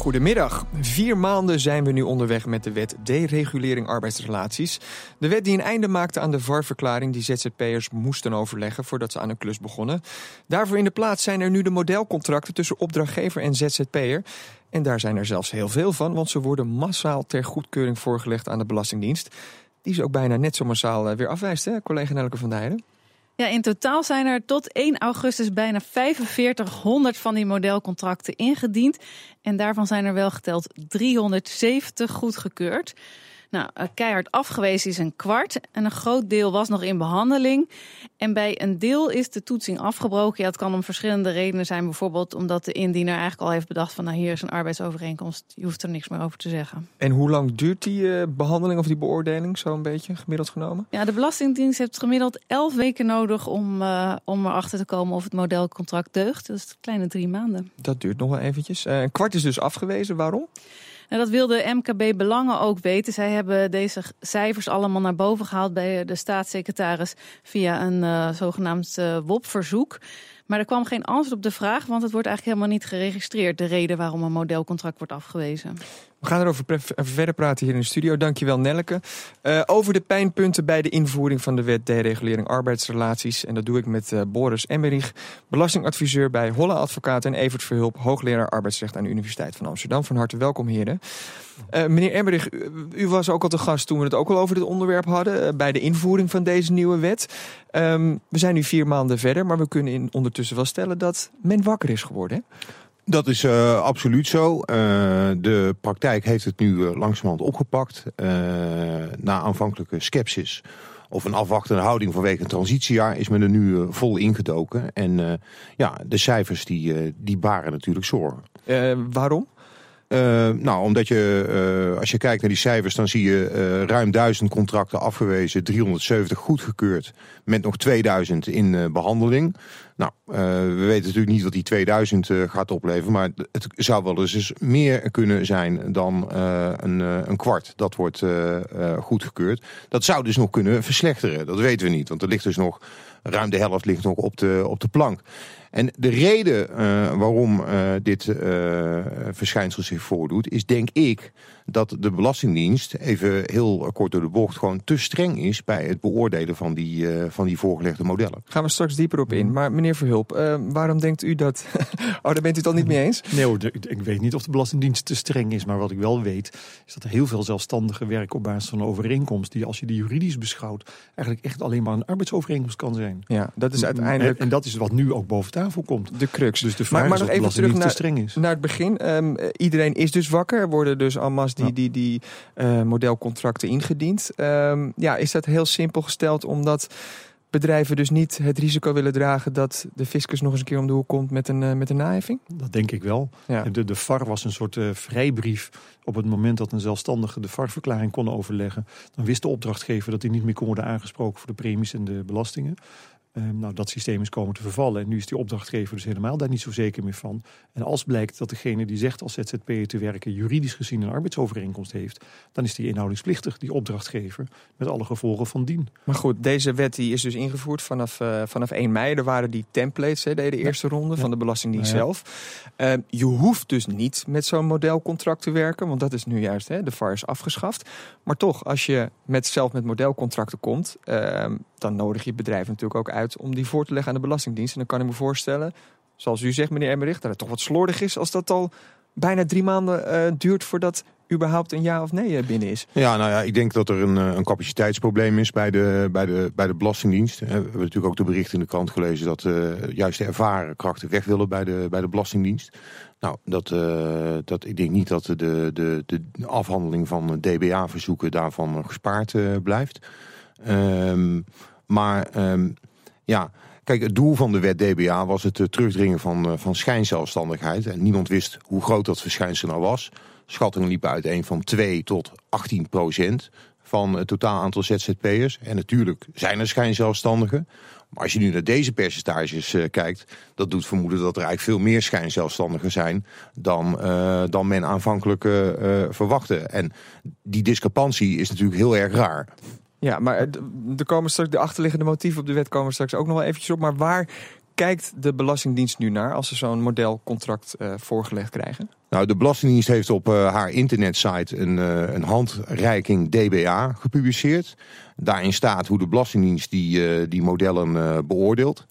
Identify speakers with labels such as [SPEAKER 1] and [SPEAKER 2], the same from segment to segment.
[SPEAKER 1] Goedemiddag. Vier maanden zijn we nu onderweg met de wet deregulering arbeidsrelaties. De wet die een einde maakte aan de VAR-verklaring die ZZP'ers moesten overleggen voordat ze aan een klus begonnen. Daarvoor in de plaats zijn er nu de modelcontracten tussen opdrachtgever en ZZP'er. En daar zijn er zelfs heel veel van, want ze worden massaal ter goedkeuring voorgelegd aan de Belastingdienst. Die ze ook bijna net zo massaal eh, weer afwijst, hè, collega Nelke van Dijden.
[SPEAKER 2] Ja, in totaal zijn er tot 1 augustus bijna 4500 van die modelcontracten ingediend. En daarvan zijn er wel geteld 370 goedgekeurd. Nou, eh, keihard afgewezen is een kwart en een groot deel was nog in behandeling. En bij een deel is de toetsing afgebroken. Ja, het kan om verschillende redenen zijn. Bijvoorbeeld omdat de indiener eigenlijk al heeft bedacht van nou hier is een arbeidsovereenkomst. Je hoeft er niks meer over te zeggen.
[SPEAKER 1] En hoe lang duurt die uh, behandeling of die beoordeling zo'n beetje gemiddeld genomen?
[SPEAKER 2] Ja, de Belastingdienst heeft gemiddeld 11 weken nodig om, uh, om erachter te komen of het modelcontract deugt. Dus kleine drie maanden.
[SPEAKER 1] Dat duurt nog wel eventjes. Uh, een kwart is dus afgewezen. Waarom?
[SPEAKER 2] En dat wilde MKB Belangen ook weten. Zij hebben deze cijfers allemaal naar boven gehaald bij de staatssecretaris via een uh, zogenaamd uh, WOP-verzoek. Maar er kwam geen antwoord op de vraag, want het wordt eigenlijk helemaal niet geregistreerd, de reden waarom een modelcontract wordt afgewezen.
[SPEAKER 1] We gaan erover verder praten hier in de studio. Dankjewel Nelleke. Uh, over de pijnpunten bij de invoering van de wet deregulering arbeidsrelaties. En dat doe ik met uh, Boris Emmerich, belastingadviseur bij Holle Advocaat en Evert Verhulp, hoogleraar arbeidsrecht aan de Universiteit van Amsterdam. Van harte welkom heren. Uh, meneer Emmerich, u, was ook al te gast toen we het ook al over dit onderwerp hadden, bij de invoering van deze nieuwe wet. Um, we zijn nu vier maanden verder, maar we kunnen in, ondertussen wel stellen dat men wakker is geworden. Hè?
[SPEAKER 3] Dat is uh, absoluut zo. Uh, de praktijk heeft het nu uh, langzamerhand opgepakt. na aanvankelijke scepsis of een afwachtende houding vanwege een transitiejaar is men er nu vol ingedoken. En ja, de cijfers die, die baren natuurlijk zorgen.
[SPEAKER 1] waarom?
[SPEAKER 3] Uh, nou, omdat je, uh, als je kijkt naar die cijfers, dan zie je uh, ruim 1000 contracten afgewezen, 370 goedgekeurd, met nog 2000 in behandeling. Nou, we weten natuurlijk niet wat die 2000 gaat opleveren, maar het zou wel eens, eens meer kunnen zijn dan een, een, kwart dat wordt goedgekeurd. Dat zou dus nog kunnen verslechteren, dat weten we niet, want er ligt dus nog, ruim de helft ligt nog op de, op de plank. En de reden uh, waarom uh, dit uh, verschijnsel zich voordoet, is denk ik dat de Belastingdienst, even heel kort door de bocht, gewoon te streng is bij het beoordelen van die, van die voorgelegde modellen.
[SPEAKER 1] Gaan we straks dieper op in. Maar meneer Verhulp, waarom denkt u dat. oh, daar bent u het al niet mee eens?
[SPEAKER 4] Nee, hoor, ik weet niet of de Belastingdienst te streng is. Maar wat ik wel weet, is dat er heel veel zelfstandige werk op basis van een overeenkomst, die als je die juridisch beschouwt, eigenlijk echt alleen maar een arbeidsovereenkomst kan zijn.
[SPEAKER 1] Ja, dat is uiteindelijk.
[SPEAKER 4] En, en dat is wat nu ook boven tafel komt.
[SPEAKER 1] De crux.
[SPEAKER 4] Dus de vraag
[SPEAKER 1] maar, maar
[SPEAKER 4] is
[SPEAKER 1] nog even terug naar,
[SPEAKER 4] streng is.
[SPEAKER 1] naar het begin. Um, iedereen is dus wakker. Er worden dus allemaal die, ja. die, die uh, modelcontracten ingediend. Um, ja, is dat heel simpel gesteld omdat bedrijven dus niet het risico willen dragen dat de fiscus nog eens een keer om de hoek komt met een, uh, met een naheffing?
[SPEAKER 4] Dat denk ik wel. Ja. De, de VAR was een soort uh, vrijbrief. Op het moment dat een zelfstandige de VAR-verklaring kon overleggen, dan wist de opdrachtgever dat hij niet meer kon worden aangesproken voor de premies en de belastingen. Um, nou, dat systeem is komen te vervallen. En nu is die opdrachtgever dus helemaal daar niet zo zeker meer van. En als blijkt dat degene die zegt als ZZP'er te werken... juridisch gezien een arbeidsovereenkomst heeft... dan is die inhoudingsplichtig, die opdrachtgever... met alle gevolgen van dien.
[SPEAKER 1] Maar goed, deze wet die is dus ingevoerd vanaf, uh, vanaf 1 mei. Er waren die templates, hè, de, de eerste ja. ronde ja. van de Belastingdienst ja. zelf. Uh, je hoeft dus niet met zo'n modelcontract te werken... want dat is nu juist, hè, de VAR is afgeschaft. Maar toch, als je met, zelf met modelcontracten komt... Uh, dan nodig je bedrijf natuurlijk ook uit om die voor te leggen aan de Belastingdienst. En dan kan ik me voorstellen, zoals u zegt, meneer Emmerich, dat het toch wat slordig is als dat al bijna drie maanden uh, duurt voordat überhaupt een ja of nee binnen is.
[SPEAKER 3] Ja, nou ja, ik denk dat er een, een capaciteitsprobleem is bij de, bij, de, bij de Belastingdienst. We hebben natuurlijk ook de berichten in de krant gelezen dat uh, juist de ervaren krachten weg willen bij de, bij de Belastingdienst. Nou, dat, dat, ik denk niet dat de, de, de afhandeling van DBA-verzoeken daarvan gespaard blijft. Um, maar um, ja, kijk, het doel van de wet DBA was het uh, terugdringen van, uh, van schijnzelfstandigheid. En niemand wist hoe groot dat verschijnsel nou was. Schattingen liepen uiteen van 2 tot 18 procent van het totaal aantal ZZP'ers. En natuurlijk zijn er schijnzelfstandigen. Maar als je nu naar deze percentages uh, kijkt, dat doet vermoeden dat er eigenlijk veel meer schijnzelfstandigen zijn dan, dan men aanvankelijk uh, verwachtte. En die discrepantie is natuurlijk heel erg raar.
[SPEAKER 1] Ja, maar er komen straks de achterliggende motieven op de wet komen straks ook nog wel eventjes op. Maar waar kijkt de Belastingdienst nu naar als ze zo'n modelcontract uh, voorgelegd krijgen?
[SPEAKER 3] Nou, de Belastingdienst heeft op uh, haar internetsite een, uh, een handreiking DBA gepubliceerd. Daarin staat hoe de Belastingdienst die, die modellen beoordeelt.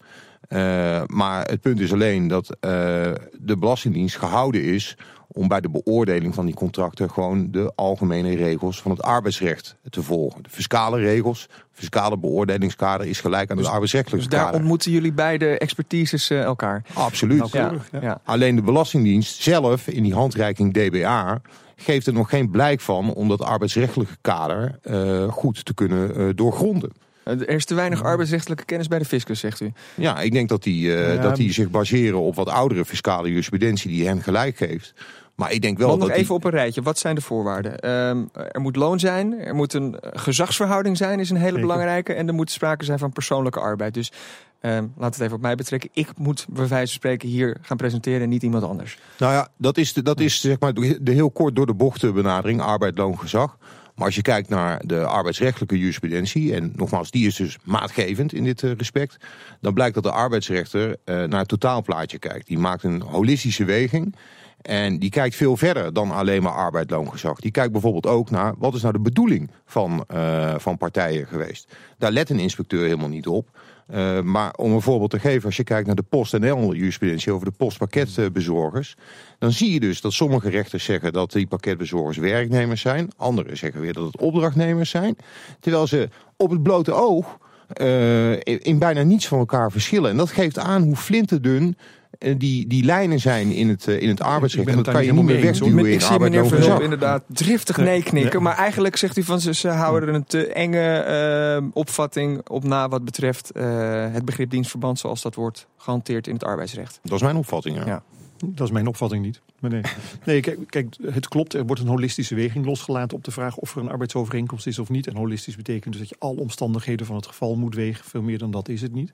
[SPEAKER 3] maar het punt is alleen dat de Belastingdienst gehouden is om bij de beoordeling van die contracten gewoon de algemene regels van het arbeidsrecht te volgen. De fiscale regels, fiscale beoordelingskader is gelijk aan dus, het arbeidsrechtelijke
[SPEAKER 1] dus daar ontmoeten jullie beide expertises uh, elkaar?
[SPEAKER 3] Absoluut. Ja. Ja. Alleen de Belastingdienst zelf in die handreiking DBA geeft er nog geen blijk van om dat arbeidsrechtelijke kader uh, goed te kunnen uh, doorgronden.
[SPEAKER 1] Er is te weinig arbeidsrechtelijke kennis bij de fiscus, zegt u.
[SPEAKER 3] Ja, ik denk dat die, uh, ja. dat die zich baseren op wat oudere fiscale jurisprudentie die hen gelijk geeft. Maar ik denk wel
[SPEAKER 1] nog even op een rijtje. Wat zijn de voorwaarden? Um, er moet loon zijn, er moet een gezagsverhouding zijn, is een hele belangrijke. En er moet sprake zijn van persoonlijke arbeid. Dus um, laat het even op mij betrekken. Ik moet bij wijze van spreken hier gaan presenteren en niet iemand anders.
[SPEAKER 3] Nou ja, dat is, de, dat is zeg maar de heel kort door de bocht benadering, arbeid, loon, gezag. Maar als je kijkt naar de arbeidsrechtelijke jurisprudentie, en nogmaals, die is dus maatgevend in dit respect, dan blijkt dat de arbeidsrechter uh, naar het totaalplaatje kijkt. Die maakt een holistische weging. En die kijkt veel verder dan alleen maar arbeid, loongezag. Die kijkt bijvoorbeeld ook naar wat is nou de bedoeling van, uh, van partijen geweest. Daar let een inspecteur helemaal niet op. Uh, maar om een voorbeeld te geven, als je kijkt naar de PostNL jurisprudentie over de postpakketbezorgers, dan zie je dus dat sommige rechters zeggen dat die pakketbezorgers werknemers zijn. Anderen zeggen weer dat het opdrachtnemers zijn. Terwijl ze op het blote oog uh, in bijna niets van elkaar verschillen. En dat geeft aan hoe flinterdun eh, die, die lijnen zijn in het, in het arbeidsrecht. En dat kan je niet meer wegduwen in
[SPEAKER 1] Ik zie meneer Verhulp inderdaad driftig nee knikken. Maar eigenlijk zegt u van ze, ze houden er een te enge uh, opvatting op na wat betreft uh, het begrip dienstverband zoals dat wordt gehanteerd in het arbeidsrecht.
[SPEAKER 3] Dat is mijn opvatting, ja. ja.
[SPEAKER 4] Dat is mijn opvatting niet. Maar nee, nee kijk, kijk, het klopt. Er wordt een holistische weging losgelaten op de vraag of er een arbeidsovereenkomst is of niet. En holistisch betekent dus dat je al omstandigheden van het geval moet wegen. Veel meer dan dat is het niet.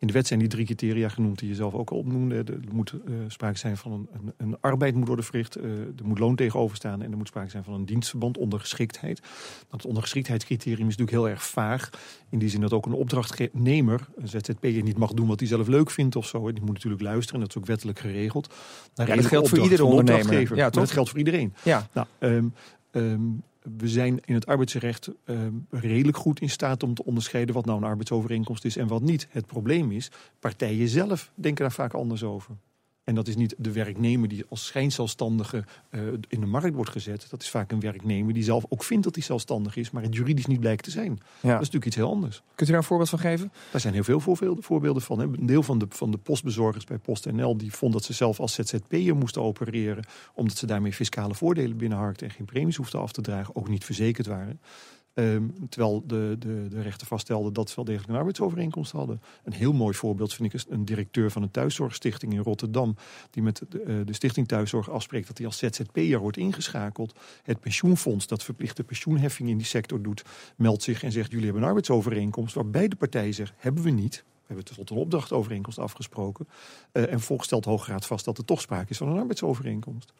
[SPEAKER 4] In de wet zijn die drie criteria genoemd die je zelf ook al opnoemde. Er moet uh, sprake zijn van een, een, een, arbeid moet worden verricht. Uh, er moet loon tegenover staan. En er moet sprake zijn van een dienstverband ondergeschiktheid. Dat ondergeschiktheidscriterium is natuurlijk heel erg vaag. In die zin dat ook een opdrachtnemer, een ZZP'er, niet mag doen wat hij zelf leuk vindt of zo. Die moet natuurlijk luisteren. Dat is ook wettelijk geregeld.
[SPEAKER 1] ja, dat geldt voor iedere ondernemer.
[SPEAKER 4] Ja, dat geldt voor iedereen.
[SPEAKER 1] Ja.
[SPEAKER 4] Nou, um, um, we zijn in het arbeidsrecht uh, redelijk goed in staat om te onderscheiden wat nou een arbeidsovereenkomst is en wat niet. Het probleem is, partijen zelf denken daar vaak anders over. En dat is niet de werknemer die als schijnzelfstandige uh, in de markt wordt gezet. Dat is vaak een werknemer die zelf ook vindt dat hij zelfstandig is, maar het juridisch niet blijkt te zijn. Ja. Dat is natuurlijk iets heel anders.
[SPEAKER 1] Kunt u daar een voorbeeld van geven?
[SPEAKER 4] Daar zijn heel veel voorbeelden van. Een deel van de, van de postbezorgers bij PostNL die vond dat ze zelf als ZZP'er moesten opereren, omdat ze daarmee fiscale voordelen binnenharkten en geen premies hoefden af te dragen, ook niet verzekerd waren. Um, terwijl de, de, de rechter vaststelde dat ze wel degelijk een arbeidsovereenkomst hadden. Een heel mooi voorbeeld vind ik is een directeur van een thuiszorgstichting in Rotterdam. Die met de, de stichting thuiszorg afspreekt dat hij als ZZP'er wordt ingeschakeld. Het pensioenfonds dat verplichte pensioenheffing in die sector doet, meldt zich en zegt jullie hebben een arbeidsovereenkomst. Waar beide partijen zeggen hebben we niet. We hebben tot een opdrachtovereenkomst afgesproken. Uh, en volgens stelt de Raad vast dat er toch sprake is van een arbeidsovereenkomst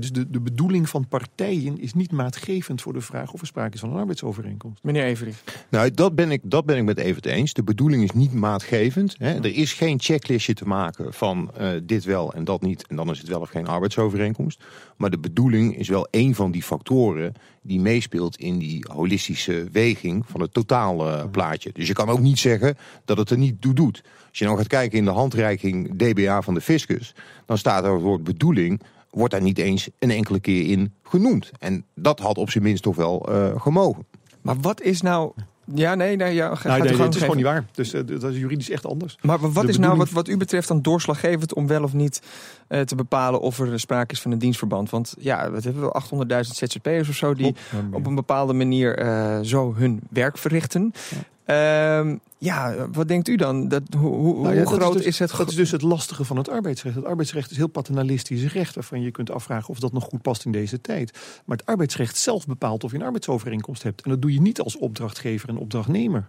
[SPEAKER 4] dus de, de bedoeling van partijen is niet maatgevend voor de vraag of er sprake is van een arbeidsovereenkomst.
[SPEAKER 1] Meneer Every.
[SPEAKER 3] Nou, dat ben ik, dat ben ik met Evert eens. De bedoeling is niet maatgevend. Hè. Er is geen checklistje te maken van uh, dit wel en dat niet. En dan is het wel of geen arbeidsovereenkomst. Maar de bedoeling is wel een van die factoren die meespeelt in die holistische weging van het totale plaatje. Dus je kan ook niet zeggen dat het er niet toe doet. Als je nou gaat kijken in de handreiking DBA van de fiscus, dan staat er het woord bedoeling wordt daar niet eens een enkele keer in genoemd. En dat had op zijn minst toch wel uh, gemogen.
[SPEAKER 1] Maar wat is nou ja, nee, nee, ja,
[SPEAKER 4] ga, nee, nee, nee het is gewoon niet waar. Dus uh, dat is juridisch echt anders.
[SPEAKER 1] Maar wat is nou wat, wat u betreft dan doorslaggevend om wel of niet uh, te bepalen of er sprake is van een dienstverband? Want ja, wat hebben we 800.000 ZZP'ers of zo die op een bepaalde manier uh, zo hun werk verrichten. Ja. Ehm, ja, wat denkt u dan? Dat, hoe hoe,
[SPEAKER 4] Nou ja,
[SPEAKER 1] hoe
[SPEAKER 4] dat
[SPEAKER 1] groot
[SPEAKER 4] is, dus,
[SPEAKER 1] is, het?
[SPEAKER 4] Dat is dus het lastige van het arbeidsrecht. Het arbeidsrecht is heel paternalistisch recht waarvan je kunt afvragen of dat nog goed past in deze tijd. Maar het arbeidsrecht zelf bepaalt of je een arbeidsovereenkomst hebt. En dat doe je niet als opdrachtgever en opdrachtnemer.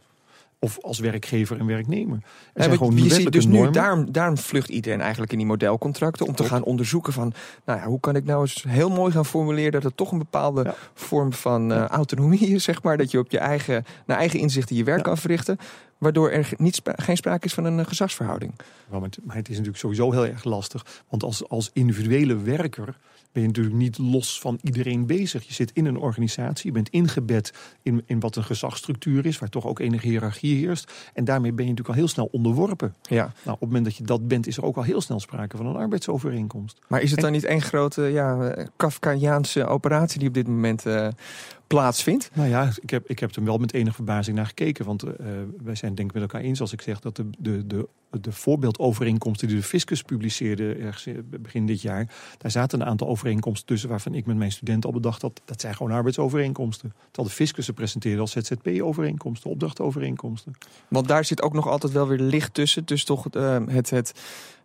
[SPEAKER 4] Of als werkgever en werknemer. Er zijn gewoon
[SPEAKER 1] je ziet dus nu, daarom, daarom vlucht iedereen eigenlijk in die modelcontracten. Om te gaan onderzoeken van, nou ja, hoe kan ik nou eens heel mooi gaan formuleren dat het toch een bepaalde
[SPEAKER 4] Ja.
[SPEAKER 1] vorm van eh, autonomie is, zeg maar. Dat je op je eigen, naar eigen inzichten je werk kan verrichten. Waardoor er niet spra- geen sprake is van een eh, gezagsverhouding.
[SPEAKER 4] Ja, maar, het, maar het is natuurlijk sowieso heel erg lastig. Want als, als individuele werker ben je natuurlijk niet los van iedereen bezig. Je zit in een organisatie, je bent ingebed in, in wat een gezagsstructuur is, waar toch ook enige hiërarchie heerst. En daarmee ben je natuurlijk al heel snel onderworpen.
[SPEAKER 1] Ja.
[SPEAKER 4] Nou, op het moment dat je dat bent, is er ook al heel snel sprake van een arbeidsovereenkomst.
[SPEAKER 1] Maar is het
[SPEAKER 4] En-
[SPEAKER 1] dan niet één grote ja, eh, Kafkaiaanse operatie die op dit moment eh, plaatsvindt?
[SPEAKER 4] Nou ja, ik heb, ik heb er wel met enige verbazing naar gekeken. Want eh, wij zijn denk ik met elkaar eens als ik zeg dat de, de, de, de voorbeeldovereenkomsten die de fiscus publiceerde ergens begin dit jaar, daar zaten een aantal overeenkomsten tussen waarvan ik met mijn studenten al bedacht dat dat zijn gewoon arbeidsovereenkomsten. Terwijl de fiscus ze presenteerde als ZZP-overeenkomsten, opdrachtovereenkomsten.
[SPEAKER 1] Want daar zit ook nog altijd wel weer licht tussen. Dus toch eh, het, het,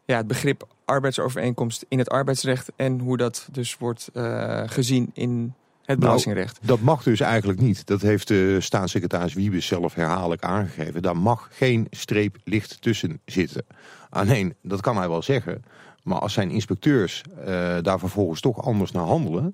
[SPEAKER 1] ja, het begrip arbeidsovereenkomst in het arbeidsrecht en hoe dat dus wordt eh, gezien in het belastingrecht.
[SPEAKER 3] Dat mag dus eigenlijk niet. Dat heeft de staatssecretaris Wiebes zelf herhaaldelijk aangegeven. Daar mag geen streep licht tussen zitten. Alleen, dat kan hij wel zeggen. Maar als zijn inspecteurs eh, daar vervolgens toch anders naar handelen.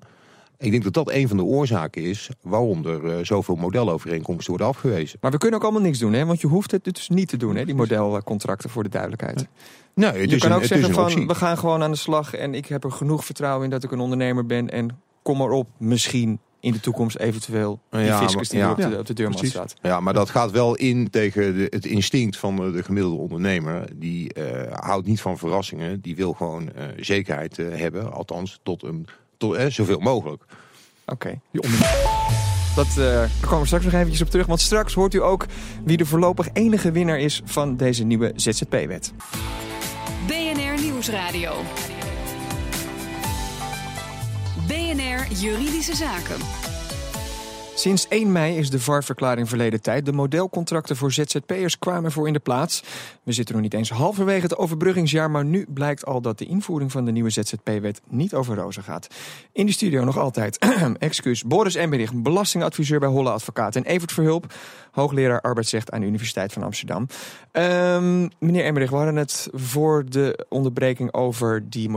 [SPEAKER 3] Ik denk dat dat een van de oorzaken is waarom er eh, zoveel modelovereenkomsten worden afgewezen.
[SPEAKER 1] Maar we kunnen ook allemaal niks doen, hè? want je hoeft het dus niet te doen, hè? die modelcontracten voor de duidelijkheid.
[SPEAKER 3] Nee, het
[SPEAKER 1] je
[SPEAKER 3] is
[SPEAKER 1] kan
[SPEAKER 3] een,
[SPEAKER 1] ook zeggen van, we gaan gewoon aan de slag en ik heb er genoeg vertrouwen in dat ik een ondernemer ben en kom erop, misschien in de toekomst eventueel die
[SPEAKER 3] Ja,
[SPEAKER 1] fiscus die
[SPEAKER 3] maar-
[SPEAKER 1] op, de,
[SPEAKER 4] ja,
[SPEAKER 1] op de deurmat
[SPEAKER 4] precies.
[SPEAKER 1] staat.
[SPEAKER 3] Ja, maar dat gaat wel in tegen de, het instinct van de, de gemiddelde ondernemer. Die eh, houdt niet van verrassingen. Die wil gewoon eh, zekerheid eh, hebben. Althans, tot een, tot, zoveel mogelijk.
[SPEAKER 1] Oké. Dat, eh, daar komen we straks nog eventjes op terug. Want straks hoort u ook wie de voorlopig enige winnaar is van deze nieuwe ZZP-wet.
[SPEAKER 5] BNR Nieuwsradio. BNR Juridische Zaken.
[SPEAKER 1] Sinds 1 mei is de VAR-verklaring verleden tijd. De modelcontracten voor ZZP'ers kwamen ervoor in de plaats. We zitten nog niet eens halverwege het overbruggingsjaar... maar nu blijkt al dat de invoering van de nieuwe ZZP-wet niet over rozen gaat. In de studio nog altijd, excuus, Boris Emmerich... belastingadviseur bij Holle Advocaat... en Evert Verhulp, hoogleraar arbeidsrecht aan de Universiteit van Amsterdam. Ehm, meneer Emmerich, we hadden het voor de onderbreking over die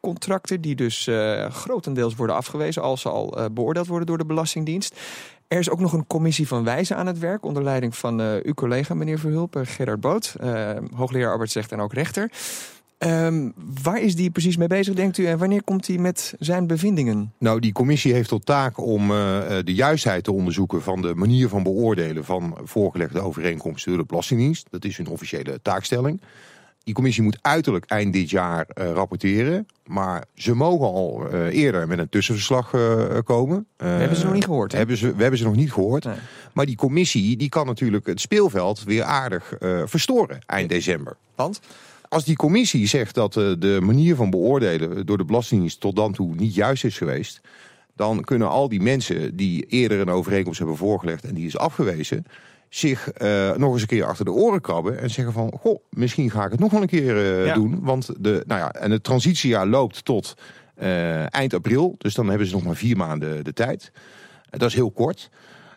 [SPEAKER 1] modelcontracten... die dus eh, grotendeels worden afgewezen als ze al eh, beoordeeld worden door de Belastingdienst. Er is ook nog een commissie van wijzen aan het werk... onder leiding van eh, uw collega, meneer Verhulp, eh, Gerard Boot... hoogleraar arbeidsrecht en ook rechter... Ehm, waar is die precies mee bezig, denkt u? En wanneer komt hij met zijn bevindingen?
[SPEAKER 3] Nou, die commissie heeft tot taak om de juistheid te onderzoeken van de manier van beoordelen van voorgelegde overeenkomsten door de Belastingdienst. Dat is hun officiële taakstelling. Die commissie moet uiterlijk eind dit jaar eh, rapporteren. Maar ze mogen al eh, eerder met een tussenverslag eh, komen.
[SPEAKER 1] We hebben ze nog niet gehoord. hè?
[SPEAKER 3] Hebben ze, we hebben ze nog niet gehoord.
[SPEAKER 1] Nee.
[SPEAKER 3] Maar die commissie die kan natuurlijk het speelveld weer aardig verstoren eind december.
[SPEAKER 1] Want?
[SPEAKER 3] Als die commissie zegt dat de manier van beoordelen door de Belastingdienst tot dan toe niet juist is geweest, dan kunnen al die mensen die eerder een overeenkomst hebben voorgelegd en die is afgewezen, zich eh, nog eens een keer achter de oren krabben en zeggen van, goh, misschien ga ik het nog wel een keer eh,
[SPEAKER 1] Ja.
[SPEAKER 3] doen. Want de, nou ja, en het transitiejaar loopt tot eh, eind april, dus dan hebben ze nog maar vier maanden de tijd. Dat is heel kort.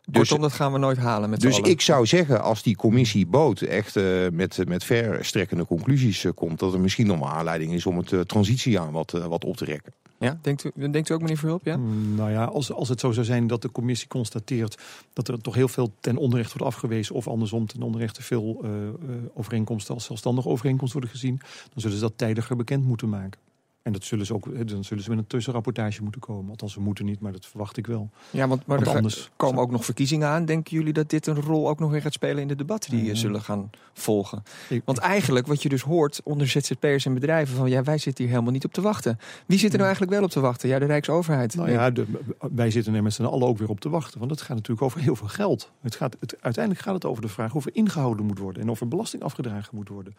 [SPEAKER 3] Dus,
[SPEAKER 1] Kortom, dat gaan we nooit halen met
[SPEAKER 3] dus ik zou zeggen, als die commissie Boot echt met, met verstrekkende conclusies komt, dat er misschien nog maar aanleiding is om het transitiejaar wat, wat op te rekken.
[SPEAKER 1] Ja, denkt u, denkt u ook, meneer Verhulp? Ja?
[SPEAKER 4] Mm, Nou ja, als, als het zo zou zijn dat de commissie constateert dat er toch heel veel ten onrechte wordt afgewezen, of andersom ten onrechte veel uh, uh, overeenkomsten als zelfstandige overeenkomsten worden gezien, dan zullen ze dat tijdiger bekend moeten maken. En dat zullen ze ook, dan zullen ze met een tussenrapportage moeten komen. Althans, ze moeten niet, maar dat verwacht ik wel.
[SPEAKER 1] Ja, want, maar
[SPEAKER 4] Want
[SPEAKER 1] er
[SPEAKER 4] anders
[SPEAKER 1] komen ook nog verkiezingen aan. Denken jullie dat dit een rol ook nog weer gaat spelen in de debatten die uh, zullen gaan volgen?
[SPEAKER 4] Ik-
[SPEAKER 1] Want eigenlijk wat je dus hoort onder ZZP'ers en bedrijven van ja, wij zitten hier helemaal niet op te wachten. Wie zit er nou eigenlijk wel op te wachten? Ja, de Rijksoverheid.
[SPEAKER 4] Nou ja, de, wij zitten er met z'n allen ook weer op te wachten. Want het gaat natuurlijk over heel veel geld. Het gaat, het, uiteindelijk gaat het over de vraag of er ingehouden moet worden. En of er belasting afgedragen moet worden.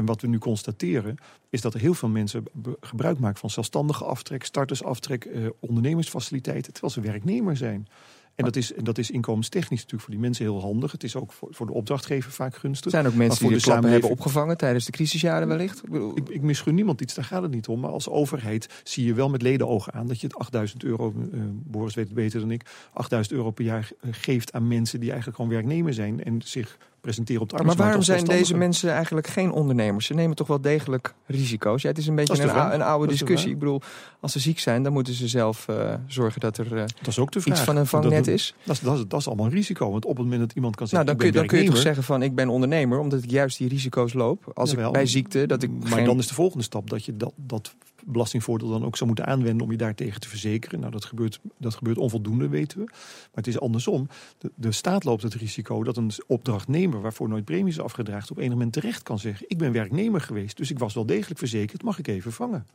[SPEAKER 4] En wat we nu constateren, is dat er heel veel mensen gebruik maken van zelfstandige aftrek, startersaftrek, eh, ondernemersfaciliteiten, terwijl ze werknemer zijn. En dat is, en dat is inkomenstechnisch natuurlijk voor die mensen heel handig. Het is ook voor, voor de opdrachtgever vaak gunstig.
[SPEAKER 1] Er zijn ook mensen die de, de hebben opgevangen tijdens de crisisjaren wellicht.
[SPEAKER 4] Ik, ik misgun niemand iets, daar gaat het niet om. Maar als overheid zie je wel met ledenogen aan dat je het 8000 euro, uh, Boris weet het beter dan ik, 8000 euro per jaar geeft aan mensen die eigenlijk gewoon werknemer zijn en zich presenteren op de
[SPEAKER 1] arbeidsmarkt. Maar waarom zijn deze mensen eigenlijk geen ondernemers? Ze nemen toch wel degelijk risico's? Ja, het is een beetje een, een, oude discussie. Ik bedoel, als ze ziek zijn, dan moeten ze zelf uh, zorgen dat er uh, dat is ook de vraag. iets van een vangnet
[SPEAKER 4] dat,
[SPEAKER 1] is.
[SPEAKER 4] Dat, dat, dat, is allemaal een risico. Want op het moment dat iemand kan zeggen,
[SPEAKER 1] nou, dan, kun, dan kun je toch zeggen van ik ben ondernemer, omdat ik juist die risico's loop. Als ik bij ziekte, dat ik
[SPEAKER 4] Maar dan is de volgende stap dat je dat, dat belastingvoordeel dan ook zou moeten aanwenden om je daartegen te verzekeren. Nou, dat gebeurt, dat gebeurt onvoldoende, weten we. Maar het is andersom. De, de staat loopt het risico dat een opdrachtnemer waarvoor nooit premies is afgedraagd op enig moment terecht kan zeggen: Ik ben werknemer geweest, dus ik was wel degelijk verzekerd, mag ik even vangen?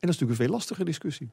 [SPEAKER 4] En dat is natuurlijk een veel lastige discussie.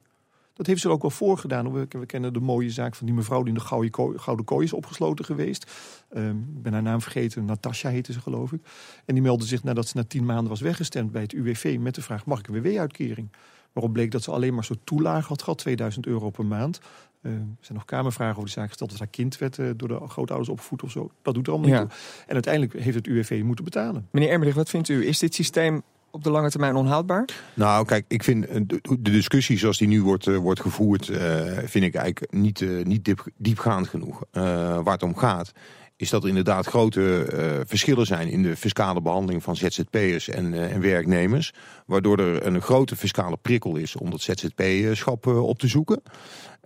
[SPEAKER 4] Dat heeft ze ook wel voorgedaan. We, we kennen de mooie zaak van die mevrouw die in de gouden kooi, gouden kooi is opgesloten geweest. Um, ik ben haar naam vergeten, Natasja heette ze geloof ik. En die meldde zich nadat ze na tien maanden was weggestemd bij het UWV met de vraag: mag ik een WW-uitkering? Waarop bleek dat ze alleen maar zo'n toelage had gehad, 2000 euro per maand. Uh, er zijn nog kamervragen over die zaak gesteld. Dat haar kind werd uh, door de grootouders opgevoed of zo. Dat doet er allemaal niet toe. En uiteindelijk heeft het UWV moeten betalen.
[SPEAKER 1] Meneer Ermerich, wat vindt u? Is dit systeem op de lange termijn onhoudbaar?
[SPEAKER 3] Nou, kijk, ik vind eh, de discussie zoals die nu wordt, uh, wordt gevoerd, uh, vind ik eigenlijk niet, niet diep, diepgaand genoeg. waar het om gaat, is dat er inderdaad grote verschillen zijn in de fiscale behandeling van ZZP'ers en, en werknemers. Waardoor er een grote fiscale prikkel is om dat ZZP-schap op te zoeken.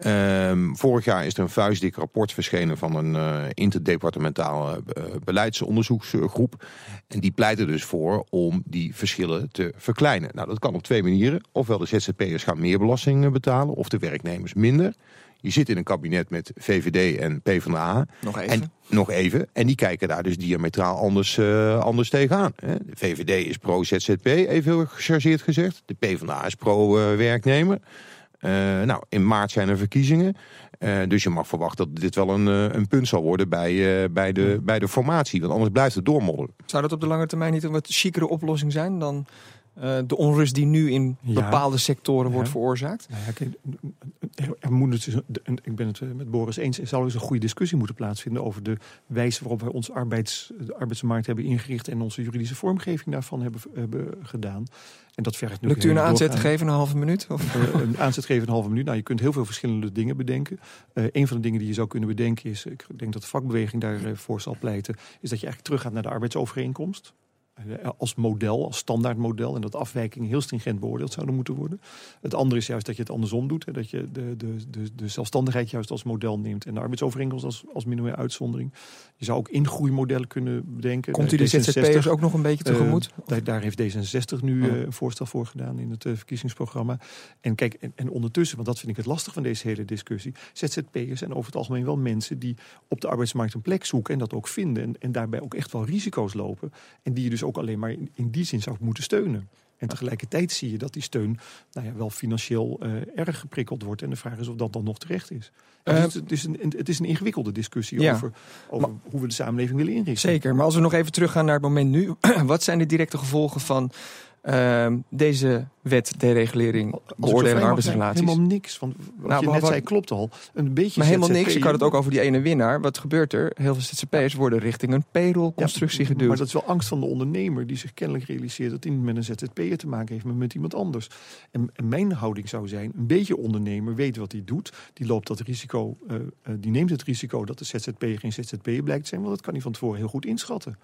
[SPEAKER 3] Um, vorig jaar is er een vuistdik rapport verschenen van een interdepartementale beleidsonderzoeksgroep. En die pleiten dus voor om die verschillen te verkleinen. Nou, dat kan op twee manieren. Ofwel de ZZP'ers gaan meer belasting eh, betalen, of de werknemers minder. Je zit in een kabinet met VVD en PvdA.
[SPEAKER 1] Nog even.
[SPEAKER 3] En, nog even. En die kijken daar dus diametraal anders, uh, anders tegenaan. De VVD is pro-ZZP, even heel gechargeerd gezegd. De PvdA is pro-werknemer. Uh, nou, in maart zijn er verkiezingen. Uh, dus je mag verwachten dat dit wel een, een punt zal worden bij, bij, de, bij de formatie. Want anders blijft het doormodderen.
[SPEAKER 1] Zou dat op de lange termijn niet een wat chicere oplossing zijn dan de onrust die nu in bepaalde sectoren wordt veroorzaakt?
[SPEAKER 4] Nou ja, kijk, er moet dus, ik ben het met Boris eens, er zal eens een goede discussie moeten plaatsvinden over de wijze waarop wij ons arbeids, de arbeidsmarkt hebben ingericht en onze juridische vormgeving daarvan hebben, hebben gedaan. En dat vergt
[SPEAKER 1] nu Lukt u een aanzet te geven, een halve minuut? Of?
[SPEAKER 4] Uh, een aanzet geven, een halve minuut. Nou, je kunt heel veel verschillende dingen bedenken. Uh, een van de dingen die je zou kunnen bedenken is, ik denk dat de vakbeweging daarvoor zal pleiten, is dat je eigenlijk teruggaat naar de arbeidsovereenkomst. Eh, als model, als standaardmodel. En dat afwijkingen heel stringent beoordeeld zouden moeten worden. Het andere is juist dat je het andersom doet. Hè, dat je de, de, de, de zelfstandigheid juist als model neemt. En de arbeidsovereenkomst als, als minimale uitzondering. Je zou ook ingroeimodellen kunnen bedenken.
[SPEAKER 1] Komt u de ZZP'ers ook nog een beetje tegemoet?
[SPEAKER 4] Uh, daar, daar, heeft D66 nu uh, een voorstel voor gedaan in het uh, verkiezingsprogramma. En kijk, en, en, ondertussen, want dat vind ik het lastig van deze hele discussie. ZZP'ers zijn over het algemeen wel mensen die op de arbeidsmarkt een plek zoeken. En dat ook vinden. En, en daarbij ook echt wel risico's lopen. En die je dus ook alleen maar in, die zin zou moeten steunen. En tegelijkertijd zie je dat die steun nou ja, wel financieel uh, erg geprikkeld wordt. En de vraag is of dat dan nog terecht is. Uh, het, is het, is een, het is een ingewikkelde discussie ja. over, over hoe we de samenleving willen inrichten.
[SPEAKER 1] Zeker, maar als we nog even teruggaan naar het moment nu. wat zijn de directe gevolgen van uh, deze wet deregulering beoordeling arbeidsrelaties.
[SPEAKER 4] Helemaal niks. Want wat nou, je net zei klopt al. Een beetje
[SPEAKER 1] maar helemaal niks. Ik had het ook over die ene winnaar. Wat gebeurt er? Heel veel ZZP'ers worden richting een payroll-constructie ja, geduwd.
[SPEAKER 4] Maar dat is wel angst van de ondernemer die zich kennelijk realiseert dat hij niet met een ZZP'er te maken heeft, maar met iemand anders. En, en, mijn houding zou zijn: een beetje ondernemer weet wat hij doet. Die loopt dat risico, uh, uh, die neemt het risico dat de ZZP'er geen ZZP'er blijkt te zijn, want dat kan hij van tevoren heel goed inschatten.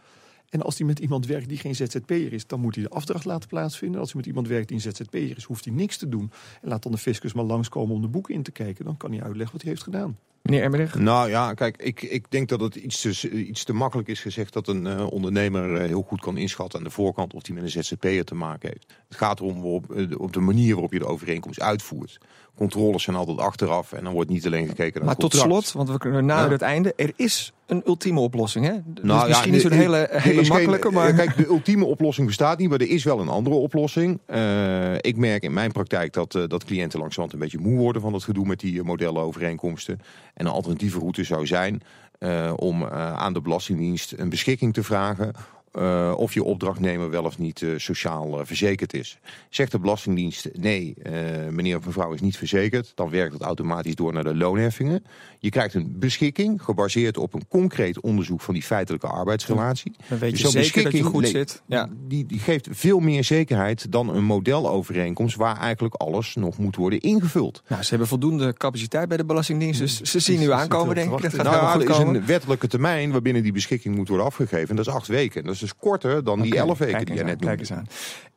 [SPEAKER 4] En als hij met iemand werkt die geen ZZP'er is, dan moet hij de afdracht laten plaatsvinden. Als hij met iemand werkt die een ZZP'er is, hoeft hij niks te doen. En laat dan de fiscus maar langskomen om de boeken in te kijken. Dan kan hij uitleggen wat hij heeft gedaan.
[SPEAKER 1] Meneer Emmerich?
[SPEAKER 3] Nou ja, kijk, ik, ik denk dat het iets te, iets te makkelijk is gezegd dat een uh, ondernemer uh, heel goed kan inschatten aan de voorkant of hij met een ZZP'er te maken heeft. Het gaat erom op, uh, op de manier waarop je de overeenkomst uitvoert. Controles zijn altijd achteraf en dan wordt niet alleen gekeken naar
[SPEAKER 1] Maar
[SPEAKER 3] tot
[SPEAKER 1] slot, want we kunnen naar ja. het einde, er is een ultieme oplossing. Hè? Dus nou, misschien ja, is het een hele, hele makkelijke, maar...
[SPEAKER 3] Kijk, de ultieme oplossing bestaat niet, maar er is wel een andere oplossing. Uh, ik merk in mijn praktijk dat, uh, dat cliënten langzamerhand een beetje moe worden van het gedoe met die modellenovereenkomsten. En een alternatieve route zou zijn uh, om aan de Belastingdienst een beschikking te vragen uh, of je opdrachtnemer wel of niet uh, sociaal uh, verzekerd is. Zegt de Belastingdienst nee, meneer of mevrouw is niet verzekerd, dan werkt het automatisch door naar de loonheffingen. Je krijgt een beschikking gebaseerd op een concreet onderzoek van die feitelijke arbeidsrelatie.
[SPEAKER 1] Dan weet je dus zeker dat je goed zit.
[SPEAKER 3] Ja. Die, die geeft veel meer zekerheid dan een modelovereenkomst waar eigenlijk alles nog moet worden ingevuld.
[SPEAKER 1] Nou, ze hebben voldoende capaciteit bij de Belastingdienst, dus ze zien nu aankomen denk ik. Dat gaat
[SPEAKER 3] nou, er is een wettelijke termijn waarbinnen die beschikking moet worden afgegeven. En dat is acht weken. Dat is dus korter dan die elf weken die je net noemde. Kijk eens aan.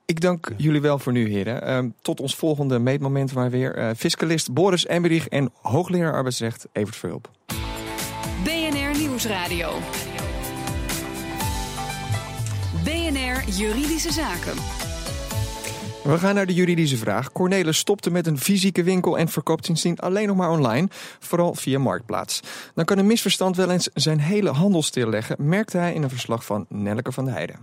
[SPEAKER 1] Ik dank jullie wel voor nu, heren. Uh, tot ons volgende meetmoment maar weer. Uh, fiscalist Boris Emmerich en hoogleraar arbeidsrecht Evert Verhulp.
[SPEAKER 5] BNR Nieuwsradio. BNR Juridische Zaken.
[SPEAKER 1] We gaan naar de juridische vraag. Cornelis stopte met een fysieke winkel en verkoopt sindsdien alleen nog maar online, vooral via Marktplaats. Dan kan een misverstand wel eens zijn hele handel stilleggen, merkte hij in een verslag van Nelleke van de Heijden.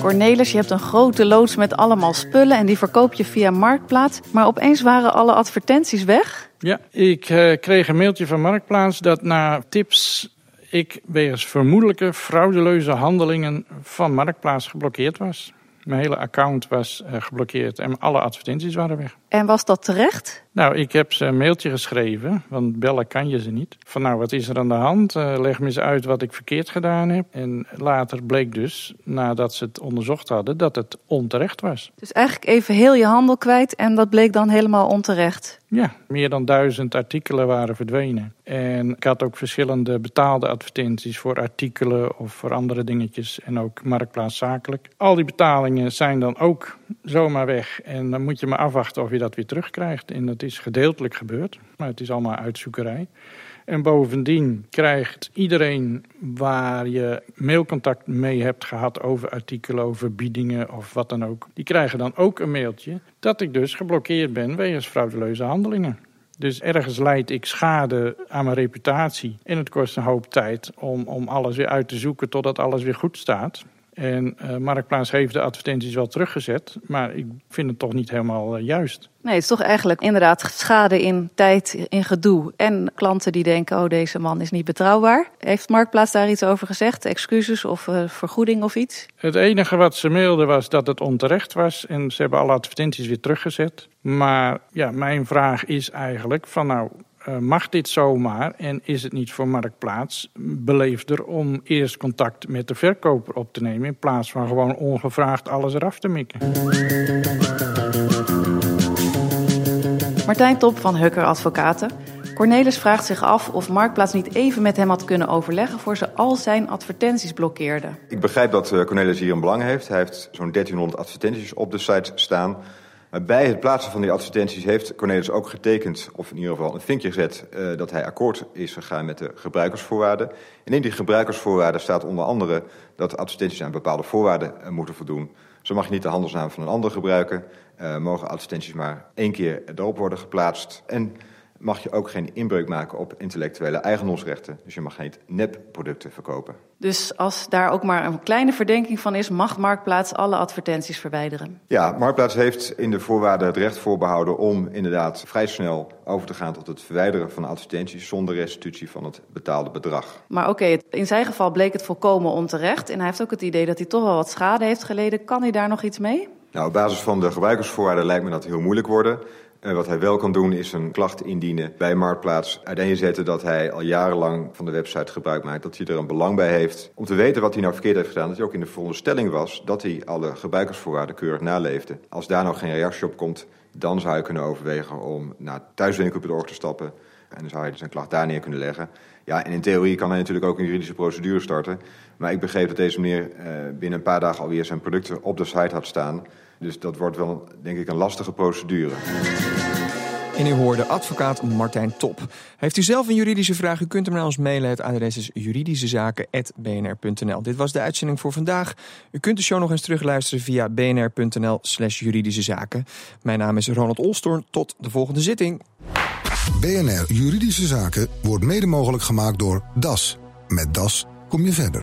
[SPEAKER 2] Cornelis, je hebt een grote loods met allemaal spullen en die verkoop je via Marktplaats. Maar opeens waren alle advertenties weg?
[SPEAKER 6] Ja, ik uh, kreeg een mailtje van Marktplaats dat na tips ik wegens vermoedelijke fraudeleuze handelingen van Marktplaats geblokkeerd was. Mijn hele account was uh, geblokkeerd en alle advertenties waren weg.
[SPEAKER 2] En was dat terecht?
[SPEAKER 6] Nou, ik heb ze een mailtje geschreven, want bellen kan je ze niet. Van nou, wat is er aan de hand? Uh, leg me eens uit wat ik verkeerd gedaan heb. En later bleek dus, nadat ze het onderzocht hadden, dat het onterecht was.
[SPEAKER 2] Dus eigenlijk even heel je handel kwijt en dat bleek dan helemaal onterecht?
[SPEAKER 6] Ja, meer dan duizend artikelen waren verdwenen. En ik had ook verschillende betaalde advertenties voor artikelen of voor andere dingetjes. En ook marktplaatzakelijk. Al die betalingen zijn dan ook zomaar weg. En dan moet je maar afwachten of je dat weer terugkrijgt. En dat is gedeeltelijk gebeurd, maar het is allemaal uitzoekerij. En bovendien krijgt iedereen waar je mailcontact mee hebt gehad over artikelen, over biedingen of wat dan ook, die krijgen dan ook een mailtje dat ik dus geblokkeerd ben wegens fraudeleuze handelingen. Dus ergens leid ik schade aan mijn reputatie. En het kost een hoop tijd om, om alles weer uit te zoeken totdat alles weer goed staat. En uh, Marktplaats heeft de advertenties wel teruggezet, maar ik vind het toch niet helemaal uh, juist.
[SPEAKER 2] Nee, het is toch eigenlijk inderdaad schade in tijd, in gedoe. En klanten die denken, oh deze man is niet betrouwbaar. Heeft Marktplaats daar iets over gezegd? Excuses of uh, vergoeding of iets?
[SPEAKER 6] Het enige wat ze mailden was dat het onterecht was. En ze hebben alle advertenties weer teruggezet. Maar ja, mijn vraag is eigenlijk van nou, uh, mag dit zomaar en is het niet voor Marktplaats beleefder om eerst contact met de verkoper op te nemen in plaats van gewoon ongevraagd alles eraf te mikken?
[SPEAKER 2] Martijn Top van Hukker Advocaten. Cornelis vraagt zich af of Marktplaats niet even met hem had kunnen overleggen voor ze al zijn advertenties blokkeerde.
[SPEAKER 7] Ik begrijp dat eh, Cornelis hier een belang heeft. Hij heeft zo'n 1300 advertenties op de site staan. Bij het plaatsen van die advertenties heeft Cornelis ook getekend, of in ieder geval een vinkje gezet, uh, dat hij akkoord is gegaan met de gebruikersvoorwaarden. En in die gebruikersvoorwaarden staat onder andere dat advertenties aan bepaalde voorwaarden uh, moeten voldoen. Zo mag je niet de handelsnaam van een ander gebruiken, uh, mogen advertenties maar één keer erop worden geplaatst. En mag je ook geen inbreuk maken op intellectuele eigendomsrechten. Dus je mag geen nepproducten verkopen.
[SPEAKER 2] Dus als daar ook maar een kleine verdenking van is, mag Marktplaats alle advertenties verwijderen?
[SPEAKER 7] Ja, Marktplaats heeft in de voorwaarden het recht voorbehouden om inderdaad vrij snel over te gaan tot het verwijderen van advertenties zonder restitutie van het betaalde bedrag.
[SPEAKER 2] Maar oké, okay, in zijn geval bleek het volkomen onterecht en hij heeft ook het idee dat hij toch wel wat schade heeft geleden. Kan hij daar nog iets mee?
[SPEAKER 7] Nou, op basis van de gebruikersvoorwaarden lijkt me dat heel moeilijk worden. Wat hij wel kan doen is een klacht indienen bij Marktplaats. Uiteenzetten dat hij al jarenlang van de website gebruik maakt. Dat hij er een belang bij heeft om te weten wat hij nou verkeerd heeft gedaan. Dat hij ook in de veronderstelling was dat hij alle gebruikersvoorwaarden keurig naleefde. Als daar nou geen reactie op komt, dan zou je kunnen overwegen om naar thuiswinkel.org te stappen. En dan zou je zijn klacht daar neer kunnen leggen. Ja, en in theorie kan hij natuurlijk ook een juridische procedure starten. Maar ik begreep dat deze meneer uh, binnen een paar dagen alweer zijn producten op de site had staan. Dus dat wordt wel, denk ik, een lastige procedure.
[SPEAKER 1] En u hoorde advocaat Martijn Top. Heeft u zelf een juridische vraag? U kunt hem naar ons mailen. Het adres is juridischezaken.bnr.nl. Dit was de uitzending voor vandaag. U kunt de show nog eens terugluisteren via bnr.nl slash juridische zaken. Mijn naam is Ronald Olstorn. Tot de volgende zitting.
[SPEAKER 8] BNR Juridische Zaken wordt mede mogelijk gemaakt door DAS. Met DAS kom je verder.